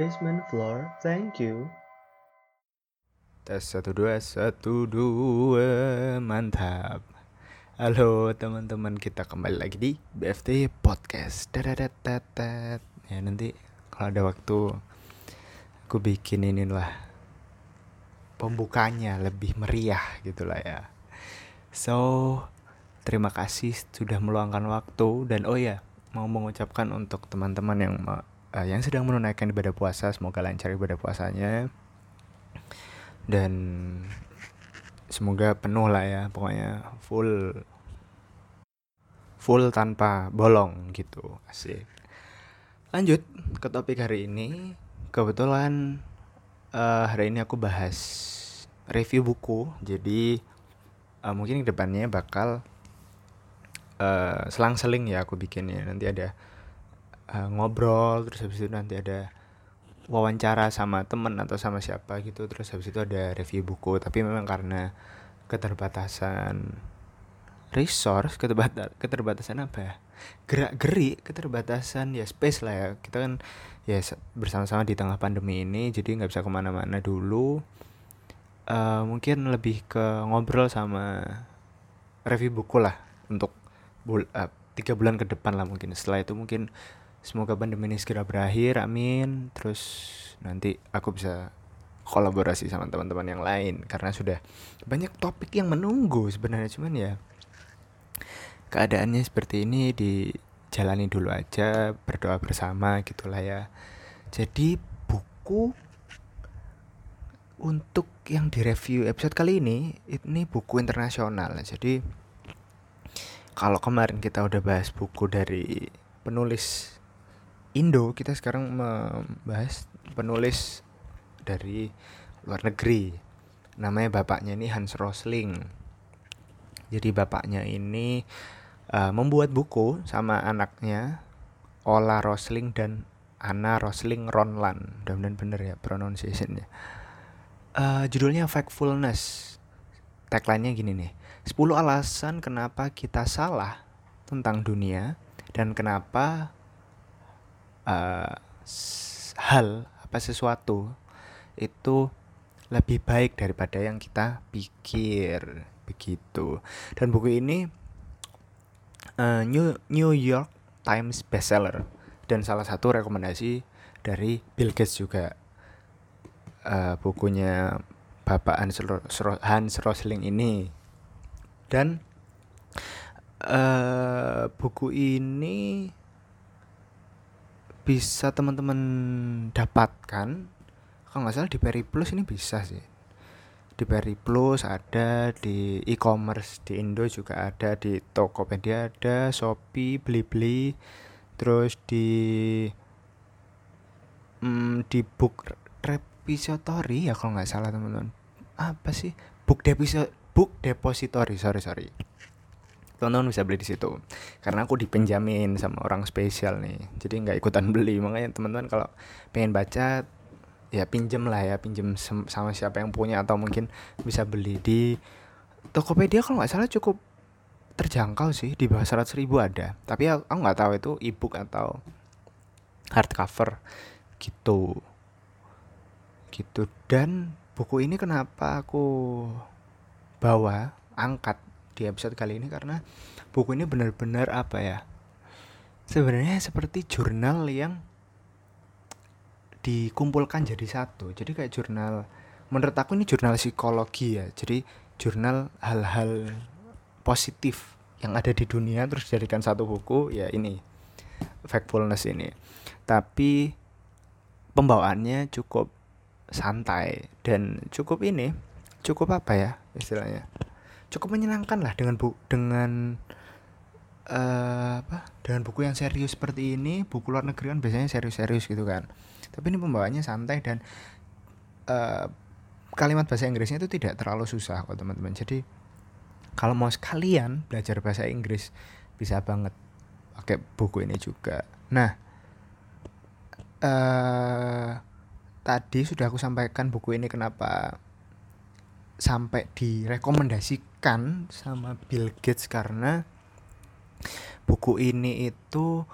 Basement floor, thank you. Tes satu dua satu dua mantap. Halo teman-teman kita kembali lagi di BFT Podcast. Dadadadadad. Ya nanti kalau ada waktu aku bikin inilah pembukanya lebih meriah gitulah ya. So terima kasih sudah meluangkan waktu dan oh ya mau mengucapkan untuk teman-teman yang uh, yang sedang menunaikan ibadah puasa semoga lancar ibadah puasanya. Dan semoga penuh lah ya pokoknya full full tanpa bolong gitu. Asik. Lanjut ke topik hari ini. Kebetulan uh, hari ini aku bahas review buku. Jadi uh, mungkin ke depannya bakal uh, selang-seling ya aku bikinnya. Nanti ada uh, ngobrol terus habis itu nanti ada wawancara sama temen atau sama siapa gitu terus habis itu ada review buku. Tapi memang karena keterbatasan resource keterbatasan keterbatasan apa ya? Gerak geri keterbatasan ya space lah ya. Kita kan ya bersama-sama di tengah pandemi ini jadi nggak bisa ke mana-mana dulu. Uh, mungkin lebih ke ngobrol sama review buku lah untuk bul uh, tiga bulan ke depan lah mungkin. Setelah itu mungkin semoga pandemi ini segera berakhir amin. Terus nanti aku bisa kolaborasi sama teman-teman yang lain karena sudah banyak topik yang menunggu sebenarnya. Cuman ya keadaannya seperti ini dijalani dulu aja berdoa bersama gitulah ya. Jadi buku untuk yang direview episode kali ini ini buku internasional. Jadi kalau kemarin kita udah bahas buku dari penulis Indo, kita sekarang membahas penulis dari luar negeri. Namanya bapaknya ini Hans Rosling. Jadi bapaknya ini uh, membuat buku sama anaknya Ola Rosling dan Anna Rosling Ronlan. Mudah-mudahan bener ya pronunciationnya. Uh, judulnya Factfulness. Tagline-nya gini nih. 10 alasan kenapa kita salah tentang dunia dan kenapa uh, hal apa sesuatu itu lebih baik daripada yang kita pikir. Begitu. Dan buku ini uh, New New York Times bestseller dan salah satu rekomendasi dari Bill Gates juga. Uh, bukunya Bapak Hans, Hans Rosling ini. Dan uh, buku ini bisa teman-teman dapatkan kalau nggak salah di Peri Plus ini bisa sih. Di Peri Plus ada di e-commerce di Indo juga ada di Tokopedia ada Shopee Blibli terus di mm, di book repository ya kalau nggak salah teman-teman. Apa sih? Book depository book depository sorry sorry teman-teman bisa beli di situ. Karena aku dipinjamin sama orang spesial nih. Jadi nggak ikutan beli. Makanya teman-teman kalau pengen baca ya pinjem lah ya. Pinjem sama siapa yang punya. Atau mungkin bisa beli di Tokopedia kalau nggak salah cukup terjangkau sih. Di bawah seratus ribu ada. Tapi aku nggak tahu itu ebook atau hardcover gitu. Gitu. Dan buku ini kenapa aku bawa angkat di episode kali ini karena buku ini benar-benar apa ya sebenarnya seperti jurnal yang dikumpulkan jadi satu. Jadi kayak jurnal menurut aku ini jurnal psikologi ya. Jadi jurnal hal-hal positif yang ada di dunia terus dijadikan satu buku ya ini factfulness ini. Tapi pembawaannya cukup santai dan cukup ini cukup apa ya istilahnya cukup menyenangkan lah dengan bu dengan uh, apa dengan buku yang serius seperti ini buku luar negeri kan biasanya serius-serius gitu kan. Tapi ini pembawaannya santai dan uh, kalimat bahasa Inggrisnya itu tidak terlalu susah kok teman-teman. Jadi kalau mau sekalian belajar bahasa Inggris bisa banget pakai buku ini juga. Nah uh, tadi sudah aku sampaikan buku ini kenapa sampai direkomendasikan sama Bill Gates karena buku ini itu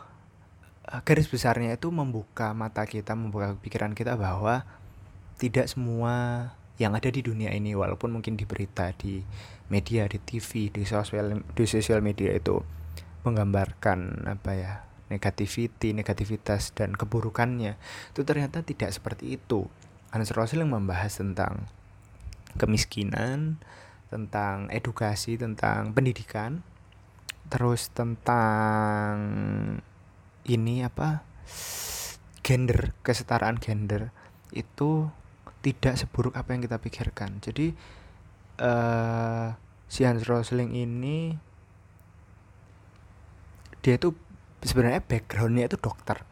uh, garis besarnya itu membuka mata kita, membuka pikiran kita bahwa tidak semua yang ada di dunia ini walaupun mungkin di berita, di media, di TV, di sosial di sosial media itu menggambarkan apa ya negativity, negativitas dan keburukannya itu ternyata tidak seperti itu. Hans Rosling membahas tentang kemiskinan, tentang edukasi, tentang pendidikan, terus tentang ini apa gender, kesetaraan gender itu tidak seburuk apa yang kita pikirkan. Jadi uh, si Hans Rosling ini dia itu sebenarnya backgroundnya itu dokter.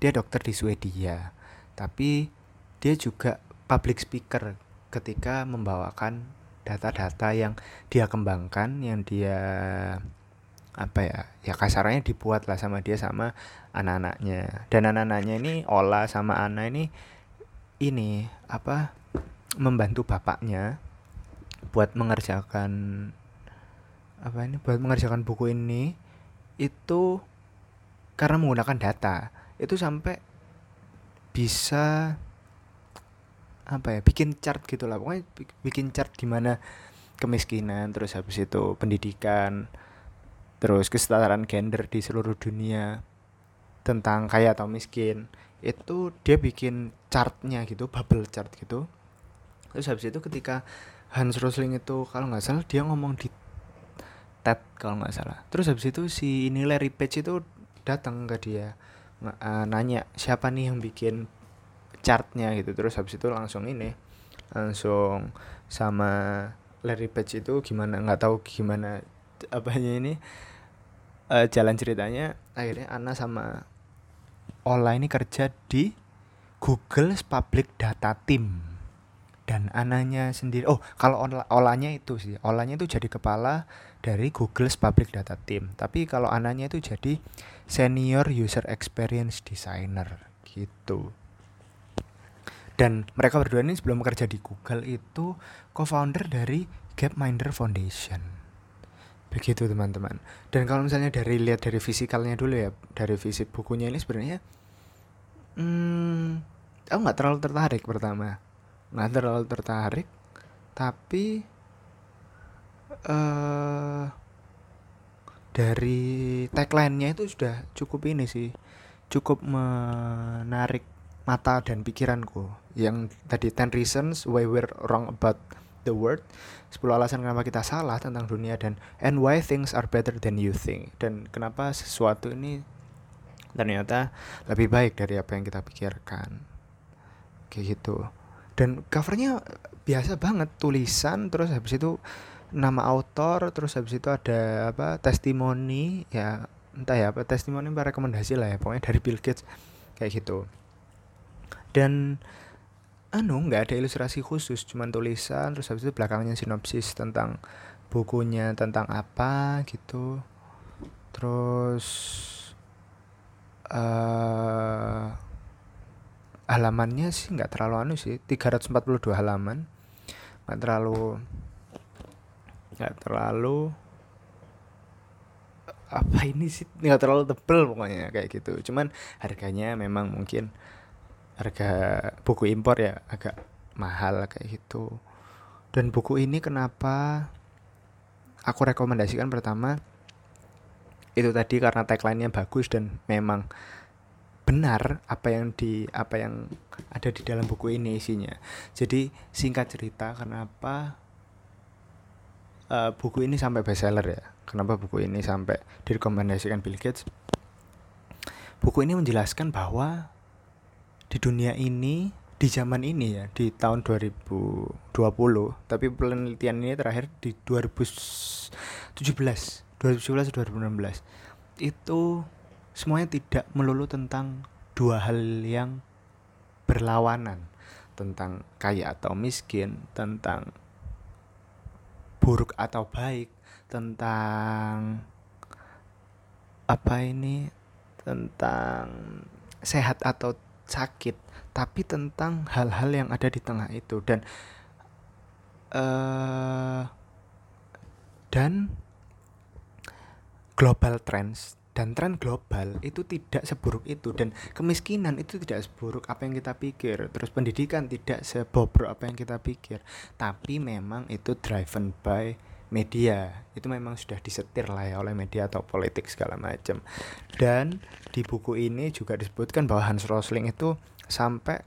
Dia dokter di Swedia, tapi dia juga public speaker ketika membawakan data-data yang dia kembangkan yang dia apa ya ya kasarnya dibuat lah sama dia sama anak-anaknya. Dan anak-anaknya ini Ola sama Ana ini ini apa membantu bapaknya buat mengerjakan apa ini buat mengerjakan buku ini itu karena menggunakan data. Itu sampai bisa apa ya bikin chart gitu lah. Pokoknya bikin chart di mana kemiskinan terus habis itu pendidikan terus kesetaraan gender di seluruh dunia tentang kaya atau miskin. Itu dia bikin chartnya gitu bubble chart gitu. Terus habis itu ketika Hans Rosling itu kalau nggak salah dia ngomong di TED kalau nggak salah. Terus habis itu si ini Larry Page itu datang ke dia uh, nanya siapa nih yang bikin chartnya gitu. Terus habis itu langsung ini langsung sama Larry Page itu gimana nggak tahu gimana apanya ini uh, jalan ceritanya. Akhirnya Ana sama Ola ini kerja di Google Public Data Team. Dan ananya sendiri oh kalau olanya itu sih olanya itu jadi kepala dari Google Public Data Team. Tapi kalau ananya itu jadi senior user experience designer gitu dan mereka berdua ini sebelum bekerja di Google itu co-founder dari Gapminder Foundation. Begitu teman-teman. Dan kalau misalnya dari lihat dari fisikalnya dulu ya dari fisik bukunya ini sebenarnya hmm, aku nggak terlalu tertarik pertama. Nggak terlalu tertarik tapi uh, dari tagline-nya itu sudah cukup ini sih cukup menarik mata dan pikiranku yang tadi 10 reasons why we're wrong about the world. 10 alasan kenapa kita salah tentang dunia dan and why things are better than you think. Dan kenapa sesuatu ini ternyata lebih baik dari apa yang kita pikirkan. Kayak gitu. Dan covernya biasa banget tulisan terus habis itu nama autor terus habis itu ada apa testimoni ya entah ya apa testimoni apa rekomendasi lah ya pokoknya dari Bill Gates kayak gitu. Dan anu nggak ada ilustrasi khusus cuman tulisan terus habis itu belakangnya sinopsis tentang bukunya tentang apa gitu. Terus uh, halamannya sih nggak terlalu anu sih 342 halaman. Nggak terlalu nggak terlalu apa ini sih? Nggak terlalu tebel pokoknya kayak gitu. Cuman harganya memang mungkin harga buku impor ya agak mahal kayak gitu dan buku ini kenapa aku rekomendasikan pertama itu tadi karena tagline-nya bagus dan memang benar apa yang di apa yang ada di dalam buku ini isinya. Jadi singkat cerita kenapa uh, buku ini sampai bestseller ya? Kenapa buku ini sampai direkomendasikan Bill Gates? Buku ini menjelaskan bahwa di dunia ini di zaman ini ya di tahun 2020 tapi penelitian ini terakhir di 2017 2017 2016 itu semuanya tidak melulu tentang dua hal yang berlawanan tentang kaya atau miskin tentang buruk atau baik tentang apa ini tentang sehat atau sakit tapi tentang hal-hal yang ada di tengah itu. Dan uh, dan global trends dan tren global itu tidak seburuk itu. Dan kemiskinan itu tidak seburuk apa yang kita pikir. Terus pendidikan tidak sebobrok apa yang kita pikir. Tapi memang itu driven by media. Itu memang sudah disetir lah ya oleh media atau politik segala macam. Dan di buku ini juga disebutkan bahwa Hans Rosling itu sampai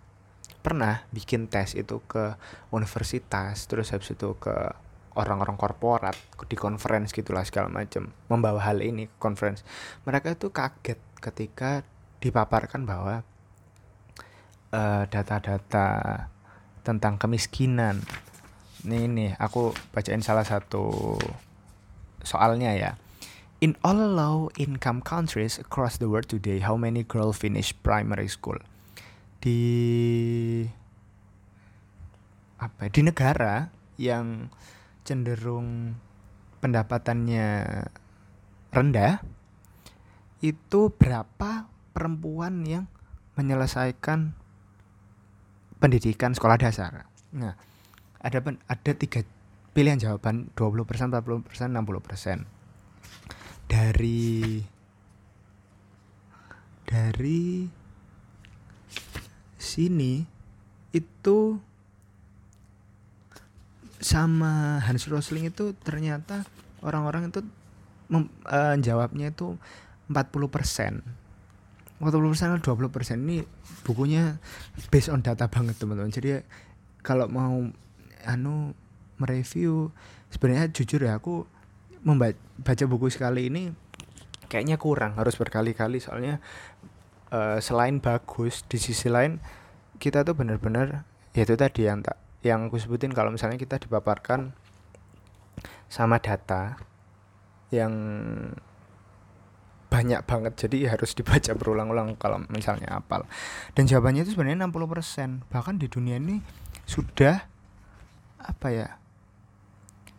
pernah bikin tes itu ke universitas terus habis itu ke orang-orang korporat di conference gitulah segala macam membawa hal ini ke conference. Mereka itu kaget ketika dipaparkan bahwa eh, data-data uh, tentang kemiskinan Nih nih, aku bacain salah satu soalnya ya. In all low income countries across the world today, how many girls finish primary school? Di apa? Ya, di negara yang cenderung pendapatannya rendah, itu berapa perempuan yang menyelesaikan pendidikan sekolah dasar? Nah, ada ada tiga pilihan jawaban 20%, 40%, 60%. Dari dari sini itu sama Hans Rosling itu ternyata orang-orang itu menjawabnya uh, itu 40 persen 40 persen atau 20 persen ini bukunya based on data banget teman-teman jadi kalau mau anu mereview. Sebenarnya jujur ya aku membaca buku sekali ini kayaknya kurang harus berkali-kali. Soalnya uh, selain bagus di sisi lain kita tuh benar-benar ya itu tadi yang tak yang aku sebutin kalau misalnya kita dipaparkan sama data yang banyak banget jadi harus dibaca berulang-ulang kalau misalnya apal. Dan jawabannya itu sebenarnya 60% bahkan di dunia ini sudah apa ya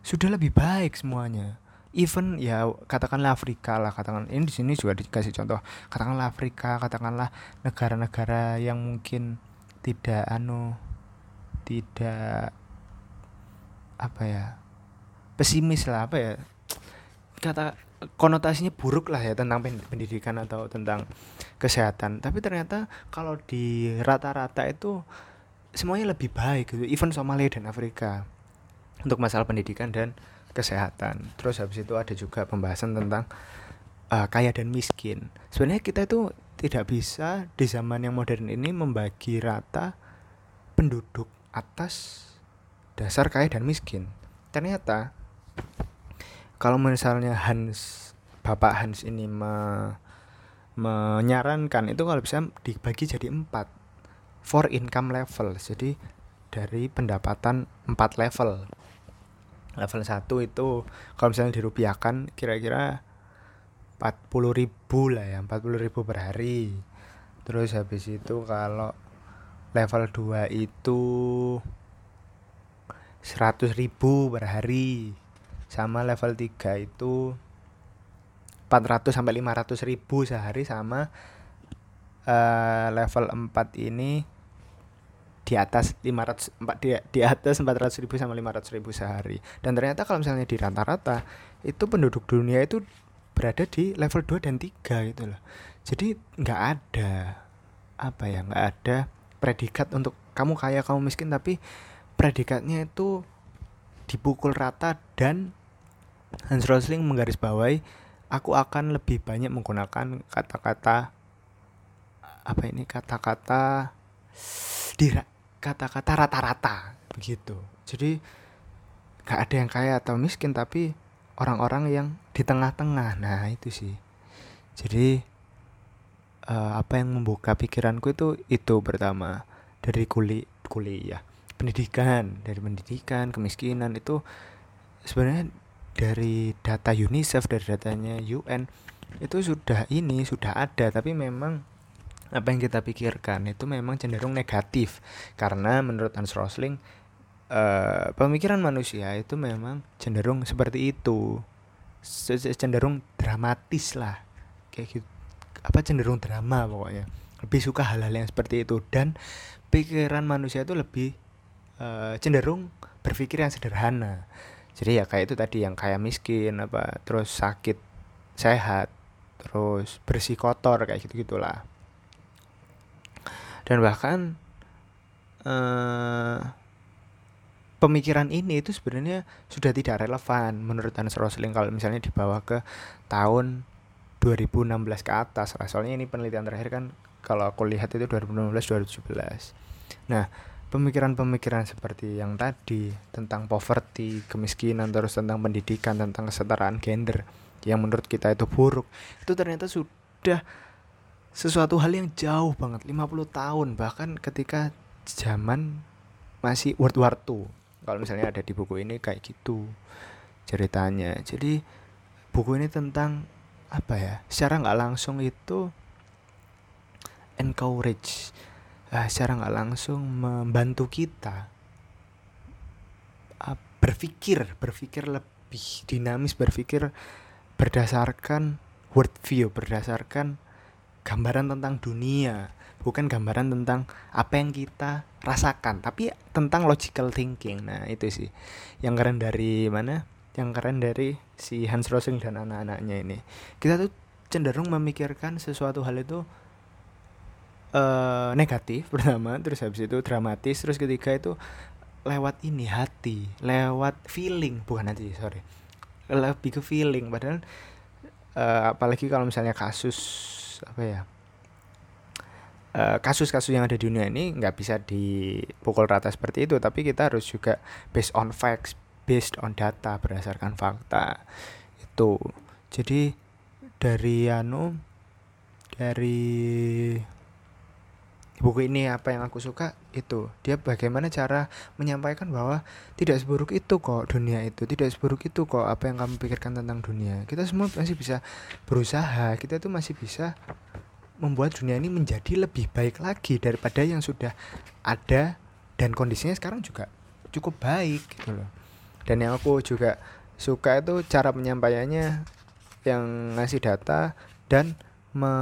sudah lebih baik semuanya. Even ya katakanlah Afrika lah katakan ini di sini juga dikasih contoh. Katakanlah Afrika katakanlah negara-negara yang mungkin tidak anu tidak apa ya pesimis lah apa ya kata konotasinya buruk lah ya tentang pendidikan atau tentang kesehatan. Tapi ternyata kalau di rata-rata itu semuanya lebih baik gitu even Somalia dan Afrika untuk masalah pendidikan dan kesehatan. Terus habis itu ada juga pembahasan tentang uh, kaya dan miskin. Sebenarnya kita itu tidak bisa di zaman yang modern ini membagi rata penduduk atas dasar kaya dan miskin. Ternyata kalau misalnya Hans Bapak Hans ini me, menyarankan itu kalau bisa dibagi jadi empat for income level. Jadi dari pendapatan 4 level. Level 1 itu kalau misalnya dirupiahkan kira-kira 40 ribu lah ya 40 ribu per hari. Terus habis itu kalau level 2 itu 100 ribu per hari. Sama level 3 itu 400 sampai 500 ribu sehari sama uh, level 4 ini di atas 500 di, di atas 400 ribu sama 500 ribu sehari. Dan ternyata kalau misalnya di rata-rata itu penduduk dunia itu berada di level 2 dan 3 gitu loh. Jadi nggak ada apa ya nggak ada predikat untuk kamu kaya kamu miskin tapi predikatnya itu dipukul rata dan Hans Rosling menggarisbawahi aku akan lebih banyak menggunakan kata-kata apa ini kata-kata di kata-kata rata-rata begitu. Jadi gak ada yang kaya atau miskin tapi orang-orang yang di tengah-tengah. Nah itu sih. Jadi uh, apa yang membuka pikiranku itu itu pertama. Dari kuliah kuliah. Pendidikan. Dari pendidikan kemiskinan itu sebenarnya dari data UNICEF dari datanya UN itu sudah ini sudah ada. Tapi memang apa yang kita pikirkan itu memang cenderung negatif. Karena menurut Hans Rosling uh, pemikiran manusia itu memang cenderung seperti itu. Cenderung dramatis lah. Kayak gitu. Apa cenderung drama pokoknya. Lebih suka hal-hal yang seperti itu. Dan pikiran manusia itu lebih uh, cenderung berpikir yang sederhana. Jadi ya kayak itu tadi yang kayak miskin apa terus sakit sehat terus bersih kotor kayak gitu gitulah dan bahkan eh, pemikiran ini itu sebenarnya sudah tidak relevan menurut Hans Rosling kalau misalnya dibawa ke tahun 2016 ke atas lah. Soalnya ini penelitian terakhir kan kalau aku lihat itu 2016 2017 nah pemikiran-pemikiran seperti yang tadi tentang poverty, kemiskinan, terus tentang pendidikan, tentang kesetaraan gender yang menurut kita itu buruk, itu ternyata sudah sesuatu hal yang jauh banget, 50 tahun bahkan ketika zaman masih World War II. Kalau misalnya ada di buku ini kayak gitu ceritanya. Jadi buku ini tentang apa ya? Secara nggak langsung itu encourage uh, secara nggak langsung membantu kita uh, berpikir berpikir lebih dinamis berpikir berdasarkan worldview berdasarkan gambaran tentang dunia bukan gambaran tentang apa yang kita rasakan tapi tentang logical thinking. Nah itu sih. Yang keren dari mana? Yang keren dari si Hans Rosling dan anak-anaknya ini. Kita tuh cenderung memikirkan sesuatu hal itu uh, negatif pertama terus habis itu dramatis terus ketiga itu lewat ini hati lewat feeling. Bukan hati sorry. Lebih ke feeling. Padahal uh, apalagi kalau misalnya kasus apa ya kasus-kasus uh, yang ada di dunia ini nggak bisa dipukul rata seperti itu tapi kita harus juga based on facts based on data berdasarkan fakta itu. Jadi dari anu dari buku ini apa yang aku suka? Itu. Dia bagaimana cara menyampaikan bahwa tidak seburuk itu kok dunia itu tidak seburuk itu kok apa yang kamu pikirkan tentang dunia. Kita semua masih bisa berusaha kita tuh masih bisa membuat dunia ini menjadi lebih baik lagi daripada yang sudah ada dan kondisinya sekarang juga cukup baik gitu loh. Dan yang aku juga suka itu cara penyampaiannya yang ngasih data dan me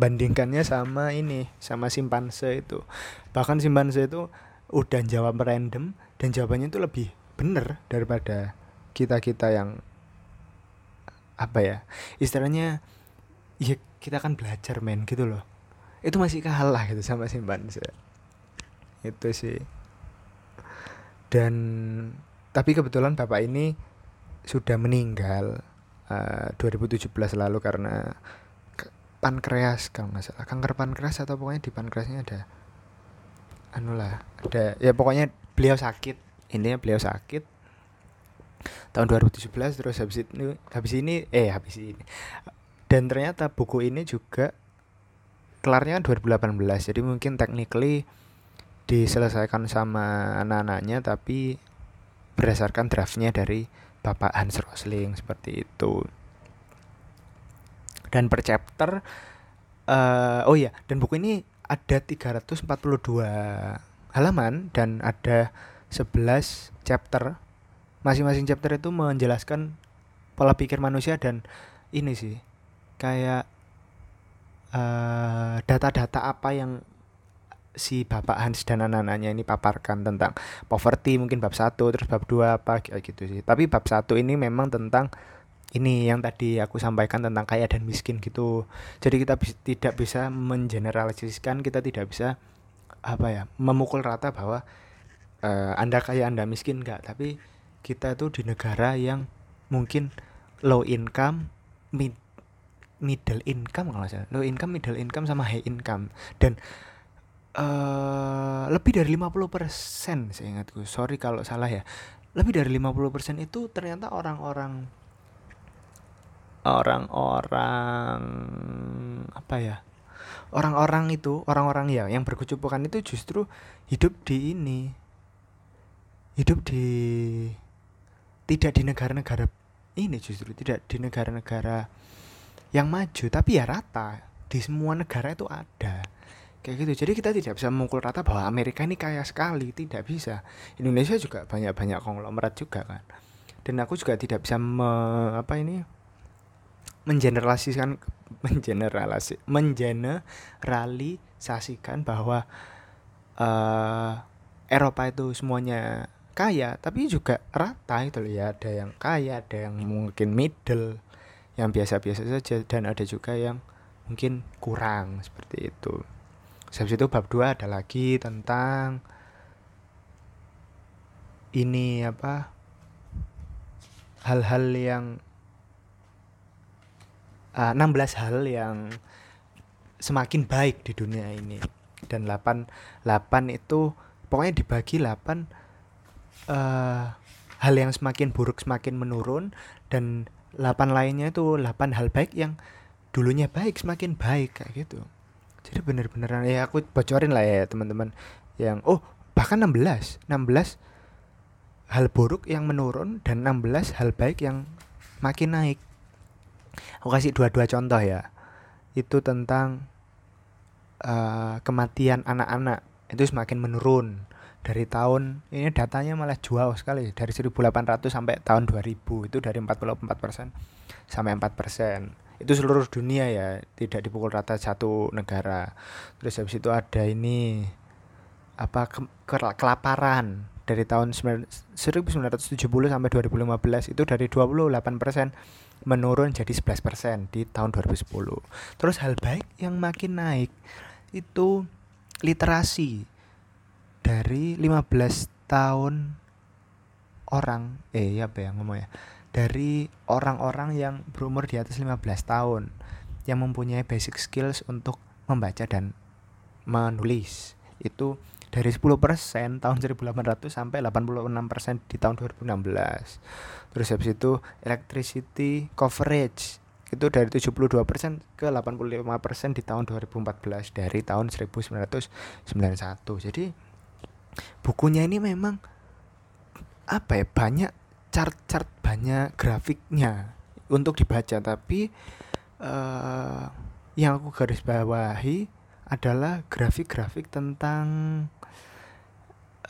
bandingkannya sama ini sama simpanse itu. Bahkan simpanse itu udah jawab random dan jawabannya itu lebih bener daripada kita kita yang apa ya istilahnya ya kita kan belajar men gitu loh. Itu masih kalah gitu sama simpanse. Itu sih. Dan tapi kebetulan bapak ini sudah meninggal uh, eh, 2017 lalu karena pankreas kalau nggak salah. Kanker pankreas atau pokoknya di pankreasnya ada. Anu lah ada. Ya pokoknya beliau sakit. Intinya beliau sakit. Tahun 2017 terus habis ini habis ini eh habis ini. Dan ternyata buku ini juga kelarnya 2018 jadi mungkin technically diselesaikan sama anak-anaknya tapi berdasarkan draftnya dari Bapak Hans Rosling seperti itu dan per chapter uh, oh iya dan buku ini ada 342 halaman dan ada 11 chapter. Masing-masing chapter itu menjelaskan pola pikir manusia dan ini sih kayak eh, data-data uh, apa yang si Bapak Hans dan anak-anaknya ini paparkan tentang poverty mungkin bab satu terus bab dua apa gitu sih. Tapi bab satu ini memang tentang ini yang tadi aku sampaikan tentang kaya dan miskin gitu. Jadi kita bi tidak bisa mengeneralisasikan, kita tidak bisa apa ya, memukul rata bahwa uh, Anda kaya, Anda miskin enggak, tapi kita tuh di negara yang mungkin low income, mid middle income kalau salah. Low income, middle income sama high income dan uh, lebih dari 50% saya ingatku. Sorry kalau salah ya. Lebih dari 50% itu ternyata orang-orang orang-orang apa ya? Orang-orang itu orang-orang ya yang berkecupukan itu justru hidup di ini. Hidup di tidak di negara-negara ini justru tidak di negara-negara yang maju tapi ya rata. Di semua negara itu ada. Kayak gitu. Jadi kita tidak bisa memukul rata bahwa Amerika ini kaya sekali. Tidak bisa. Indonesia juga banyak-banyak konglomerat juga kan. Dan aku juga tidak bisa me, apa ini mengeneralisasikan mengeneralisasi mengeneralisasikan bahwa uh, Eropa itu semuanya kaya tapi juga rata itu loh ya ada yang kaya ada yang mungkin middle yang biasa-biasa saja dan ada juga yang mungkin kurang seperti itu. Habis itu bab 2 ada lagi tentang ini apa hal-hal yang uh, 16 hal yang semakin baik di dunia ini. Dan 8 8 itu pokoknya dibagi 8 uh, hal yang semakin buruk semakin menurun dan 8 lainnya itu 8 hal baik yang dulunya baik semakin baik kayak gitu. Jadi bener-beneran ya aku bocorin lah ya teman-teman yang oh bahkan 16 16 hal buruk yang menurun dan 16 hal baik yang makin naik aku kasih dua-dua contoh ya. Itu tentang uh, kematian anak-anak. Itu semakin menurun. Dari tahun ini datanya malah jual sekali. Dari 1800 sampai tahun 2000 itu dari 44% sampai 4% itu seluruh dunia ya tidak dipukul rata satu negara. Terus habis itu ada ini apa ke, ke, kelaparan. Dari tahun 1970 sampai 2015 itu dari 28% menurun jadi 11% di tahun 2010 terus hal baik yang makin naik itu literasi dari 15 tahun orang eh ya apa ya ngomong ya? Dari orang-orang yang berumur di atas 15 tahun yang mempunyai basic skills untuk membaca dan menulis. Itu dari 10% tahun 1800 sampai 86% di tahun 2016. Terus habis itu electricity coverage itu dari 72% ke 85% di tahun 2014 dari tahun 1991. Jadi bukunya ini memang apa ya banyak chart-chart banyak grafiknya untuk dibaca tapi uh, yang aku garis bawahi adalah grafik-grafik tentang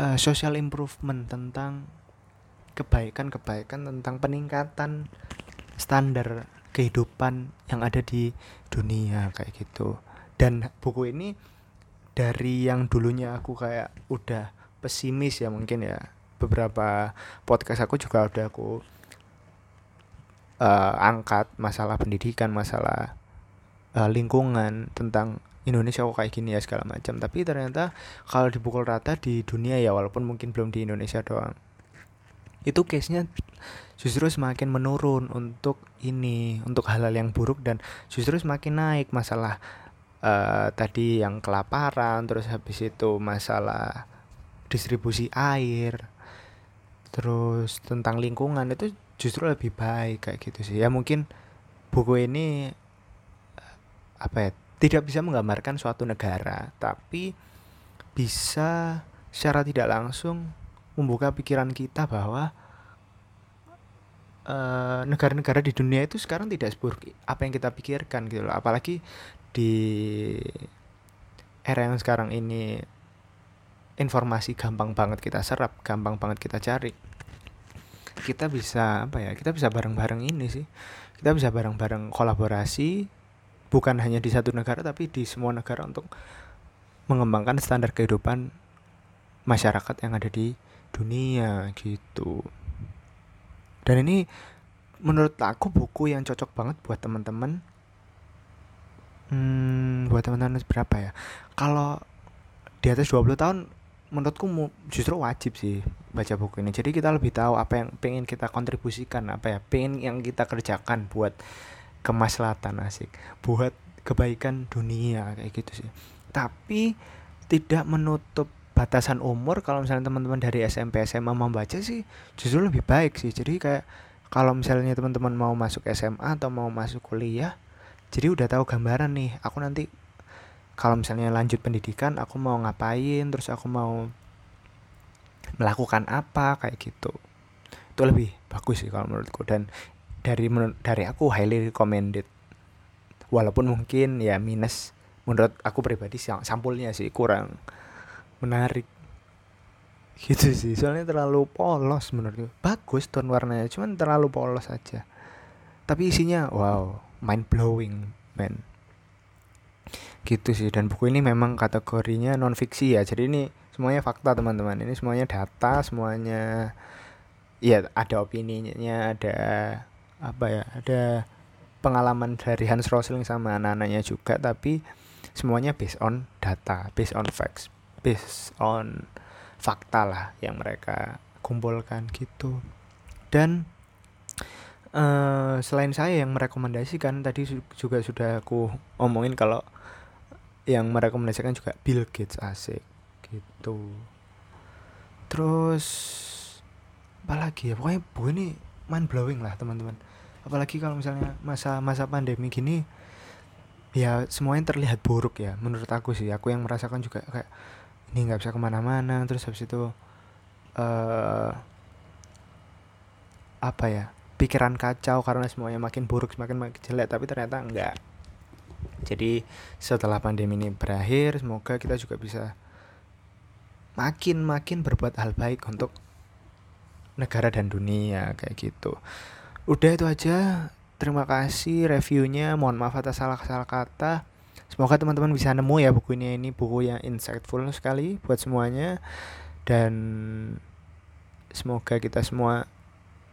uh, social improvement tentang kebaikan-kebaikan tentang peningkatan standar kehidupan yang ada di dunia kayak gitu. Dan buku ini dari yang dulunya aku kayak udah pesimis ya mungkin ya. Beberapa podcast aku juga udah aku uh, angkat masalah pendidikan masalah uh, lingkungan tentang Indonesia kok kayak gini ya segala macam. Tapi ternyata kalau dipukul rata di dunia ya walaupun mungkin belum di Indonesia doang. Itu case-nya justru semakin menurun untuk ini untuk hal-hal yang buruk dan justru semakin naik masalah uh, tadi yang kelaparan terus habis itu masalah distribusi air terus tentang lingkungan itu justru lebih baik kayak gitu sih. Ya mungkin buku ini apa ya tidak bisa menggambarkan suatu negara, tapi bisa secara tidak langsung membuka pikiran kita bahwa eh, negara-negara uh, di dunia itu sekarang tidak seburuk apa yang kita pikirkan gitu loh. Apalagi di era yang sekarang ini informasi gampang banget kita serap, gampang banget kita cari. Kita bisa apa ya? Kita bisa bareng-bareng ini sih. Kita bisa bareng-bareng kolaborasi bukan hanya di satu negara tapi di semua negara untuk mengembangkan standar kehidupan masyarakat yang ada di dunia gitu. Dan ini menurut aku buku yang cocok banget buat teman-teman. Hmm, buat teman-teman berapa ya? Kalau di atas 20 tahun menurutku justru wajib sih baca buku ini. Jadi kita lebih tahu apa yang pengen kita kontribusikan, apa ya, pengen yang kita kerjakan buat kemaslahatan asik. Buat kebaikan dunia kayak gitu sih. Tapi tidak menutup batasan umur kalau misalnya teman-teman dari SMP SMA membaca sih justru lebih baik sih. Jadi kayak kalau misalnya teman-teman mau masuk SMA atau mau masuk kuliah jadi udah tahu gambaran nih aku nanti kalau misalnya lanjut pendidikan aku mau ngapain terus aku mau melakukan apa kayak gitu. Itu lebih bagus sih kalau menurutku. Dan dari dari aku highly recommended. Walaupun mungkin ya minus menurut aku pribadi sampulnya sih kurang menarik. Gitu sih soalnya terlalu polos menurutku. Bagus tone warnanya cuman terlalu polos aja. Tapi isinya wow mind blowing man. Gitu sih dan buku ini memang kategorinya non fiksi ya. Jadi ini semuanya fakta teman-teman. Ini semuanya data semuanya ya ada opininya ada apa ya ada pengalaman dari Hans Rosling sama anak-anaknya juga tapi semuanya based on data based on facts based on fakta lah yang mereka kumpulkan gitu. Dan uh, selain saya yang merekomendasikan tadi juga sudah aku omongin kalau yang merekomendasikan juga Bill Gates asik gitu. Terus apalagi ya pokoknya bu ini mind blowing lah teman-teman apalagi kalau misalnya masa masa pandemi gini ya semuanya terlihat buruk ya menurut aku sih. Aku yang merasakan juga kayak ini nggak bisa ke mana-mana terus habis itu uh, apa ya pikiran kacau karena semuanya makin buruk semakin makin jelek tapi ternyata enggak jadi setelah pandemi ini berakhir semoga kita juga bisa makin makin berbuat hal baik untuk negara dan dunia kayak gitu udah itu aja. Terima kasih reviewnya. Mohon maaf atas salah-salah kata. Semoga teman-teman bisa nemu ya bukunya ini buku yang insightful sekali buat semuanya. Dan semoga kita semua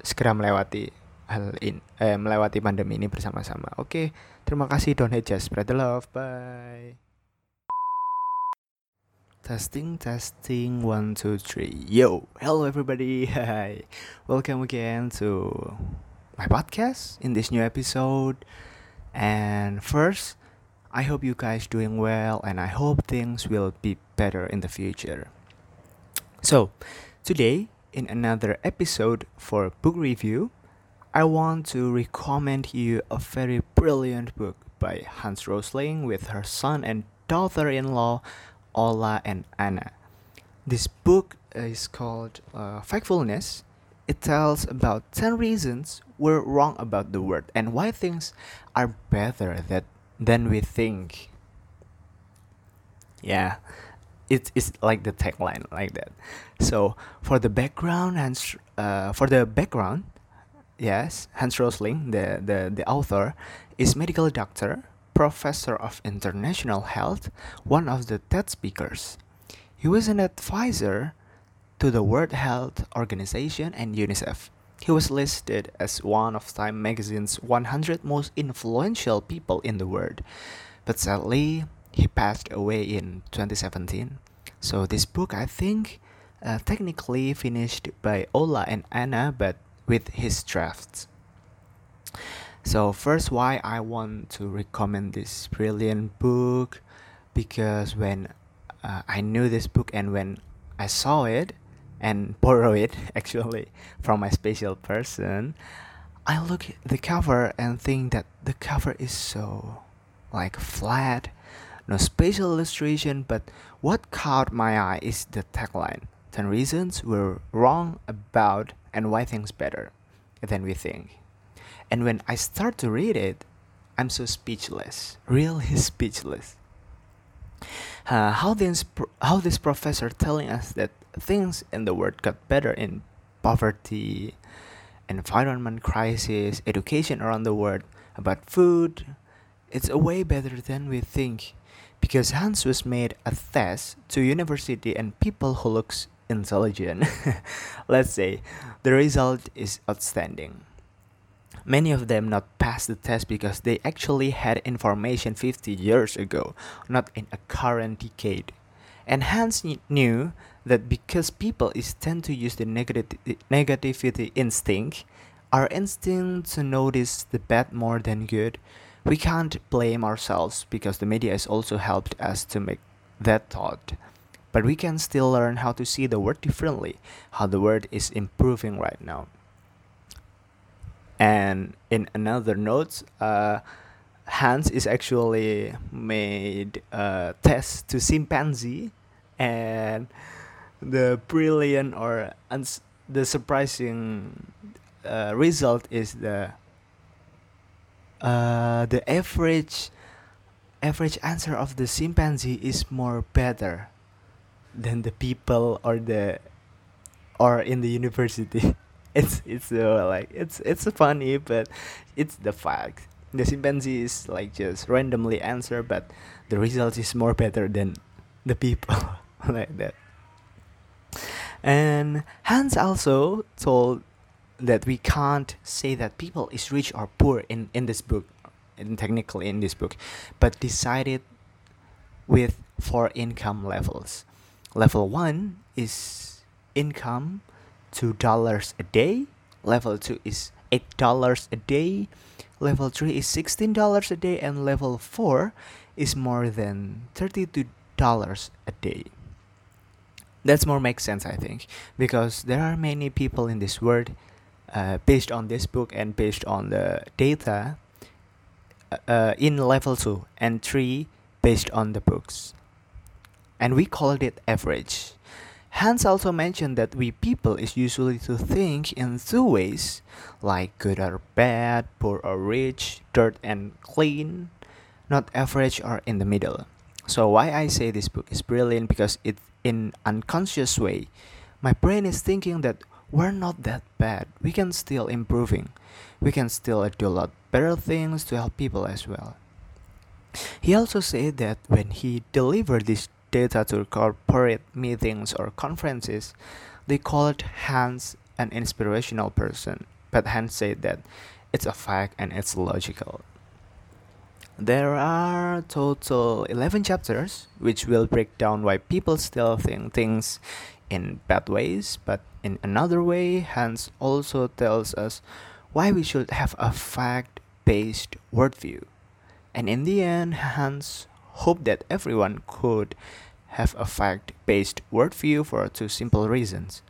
segera melewati hal ini eh, melewati pandemi ini bersama-sama. Oke terima kasih. Don't hate just spread the love. Bye. Testing, testing, one, two, three. Yo, hello everybody. Hi, welcome again to my podcast in this new episode. And first, I hope you guys doing well and I hope things will be better in the future. So, today in another episode for book review, I want to recommend you a very brilliant book by Hans Rosling with her son and daughter-in-law Ola and Anna. This book is called uh, Factfulness it tells about 10 reasons we're wrong about the world and why things are better that, than we think. Yeah, it is like the tagline like that. So for the background and uh, for the background, yes, Hans Rosling, the, the, the author, is medical doctor, professor of international health, one of the TED speakers. He was an advisor to the World Health Organization and UNICEF. He was listed as one of Time magazine's 100 most influential people in the world, but sadly, he passed away in 2017. So, this book, I think, uh, technically finished by Ola and Anna, but with his drafts. So, first, why I want to recommend this brilliant book because when uh, I knew this book and when I saw it, and borrow it actually from my special person, I look at the cover and think that the cover is so like flat, no special illustration, but what caught my eye is the tagline 10 reasons we're wrong about and why things better than we think. And when I start to read it, I'm so speechless, really speechless. Uh, how this how this professor telling us that things in the world got better in poverty, environment crisis, education around the world, about food. It's a way better than we think because Hans was made a test to university and people who looks intelligent. Let's say the result is outstanding. Many of them not pass the test because they actually had information 50 years ago, not in a current decade. And Hans knew that because people is tend to use the negative negativity instinct, our instinct to notice the bad more than good, we can't blame ourselves because the media has also helped us to make that thought. But we can still learn how to see the world differently, how the world is improving right now. And in another note, uh, Hans is actually made a test to chimpanzee and the brilliant or uns- the surprising uh, result is the uh, the average average answer of the chimpanzee is more better than the people or the or in the university. It's it's uh, like it's it's funny but it's the fact. The chimpanzee is like just randomly answer but the result is more better than the people like that and Hans also told that we can't say that people is rich or poor in, in this book in technically in this book, but decided with four income levels. Level one is income two dollars a day. Level two is eight dollars a day. Level three is sixteen dollars a day, and level four is more than thirty-two dollars a day. That's more makes sense, I think, because there are many people in this world, uh, based on this book and based on the data, uh, uh, in level two and three based on the books, and we called it average. Hans also mentioned that we people is usually to think in two ways, like good or bad, poor or rich, dirt and clean, not average or in the middle. So why I say this book is brilliant because it in unconscious way, my brain is thinking that we're not that bad. We can still improving. We can still do a lot better things to help people as well. He also said that when he delivered this data to corporate meetings or conferences, they called Hans an inspirational person. But Hans said that it's a fact and it's logical. There are total 11 chapters which will break down why people still think things in bad ways, but in another way, Hans also tells us why we should have a fact based worldview. And in the end, Hans hoped that everyone could have a fact based worldview for two simple reasons.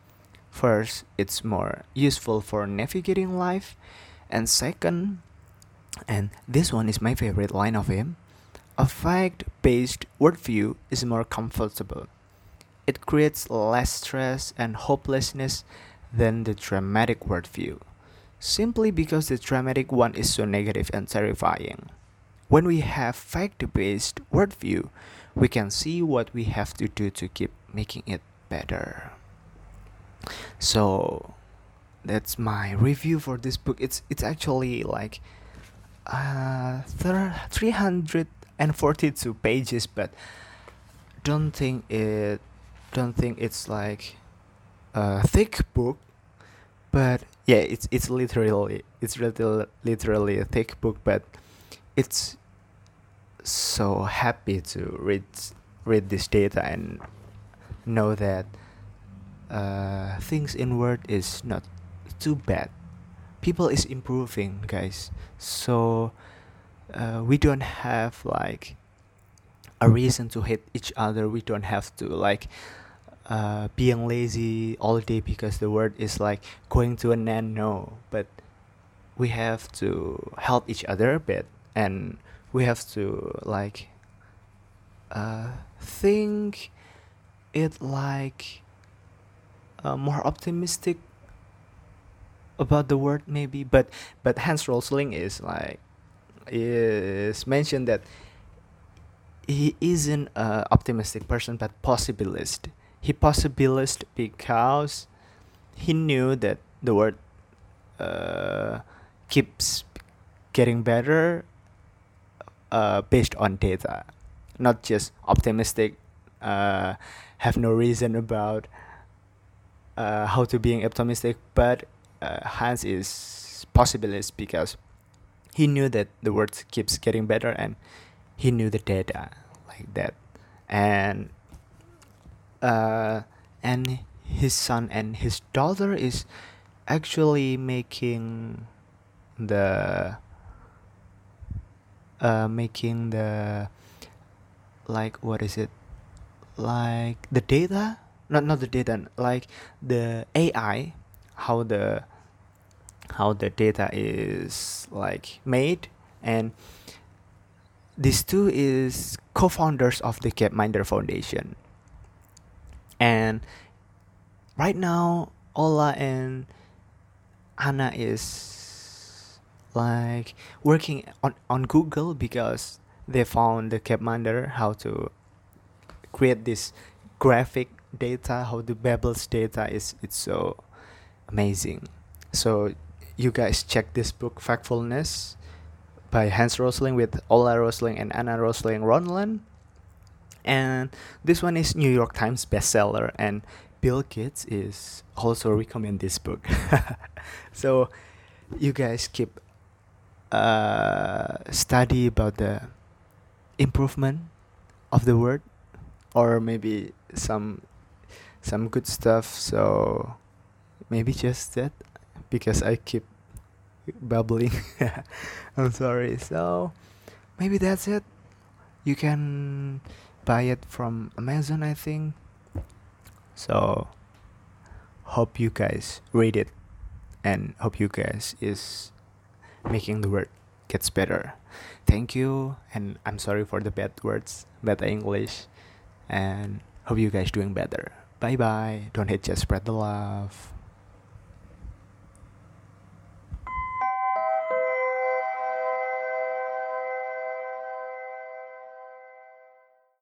First, it's more useful for navigating life, and second, and this one is my favorite line of him a fact based worldview is more comfortable. It creates less stress and hopelessness than the dramatic worldview, simply because the dramatic one is so negative and terrifying. When we have fact based worldview, we can see what we have to do to keep making it better. So that's my review for this book. It's it's actually like uh, 342 pages but don't think it don't think it's like a thick book but yeah it's it's literally it's literally, literally a thick book but it's so happy to read read this data and know that uh, things in word is not too bad people is improving guys. So uh, we don't have like a reason to hate each other. We don't have to like uh, being lazy all day because the world is like going to an end. No but we have to help each other a bit. And we have to like uh, think it like uh, more optimistic about the word maybe but but Hans Rosling is like is mentioned that he isn't a optimistic person but possibilist. He possibilist because he knew that the word uh, keeps getting better uh, based on data not just optimistic uh, have no reason about uh, how to being optimistic but uh, Hans is possibilist because he knew that the world keeps getting better and he knew the data like that. And uh, and his son and his daughter is actually making the uh, making the like what is it? Like the data? Not not the data like the AI how the how the data is like made. And these two is co-founders of the Gapminder Foundation. And right now Ola and Anna is like working on, on Google because they found the Gapminder how to create this graphic data how the Babel's data is it's so amazing. So you guys check this book, Factfulness, by Hans Rosling with Ola Rosling and Anna Rosling Ronland. And this one is New York Times bestseller, and Bill Gates is also recommend this book. so you guys keep uh, study about the improvement of the word or maybe some some good stuff so maybe just that because i keep babbling i'm sorry. So maybe that's it. You can buy it from amazon i think. So hope you guys read it and hope you guys is making the word gets better. Thank you and i'm sorry for the bad words bad english and hope you guys doing better. Bye bye don't hate just spread the love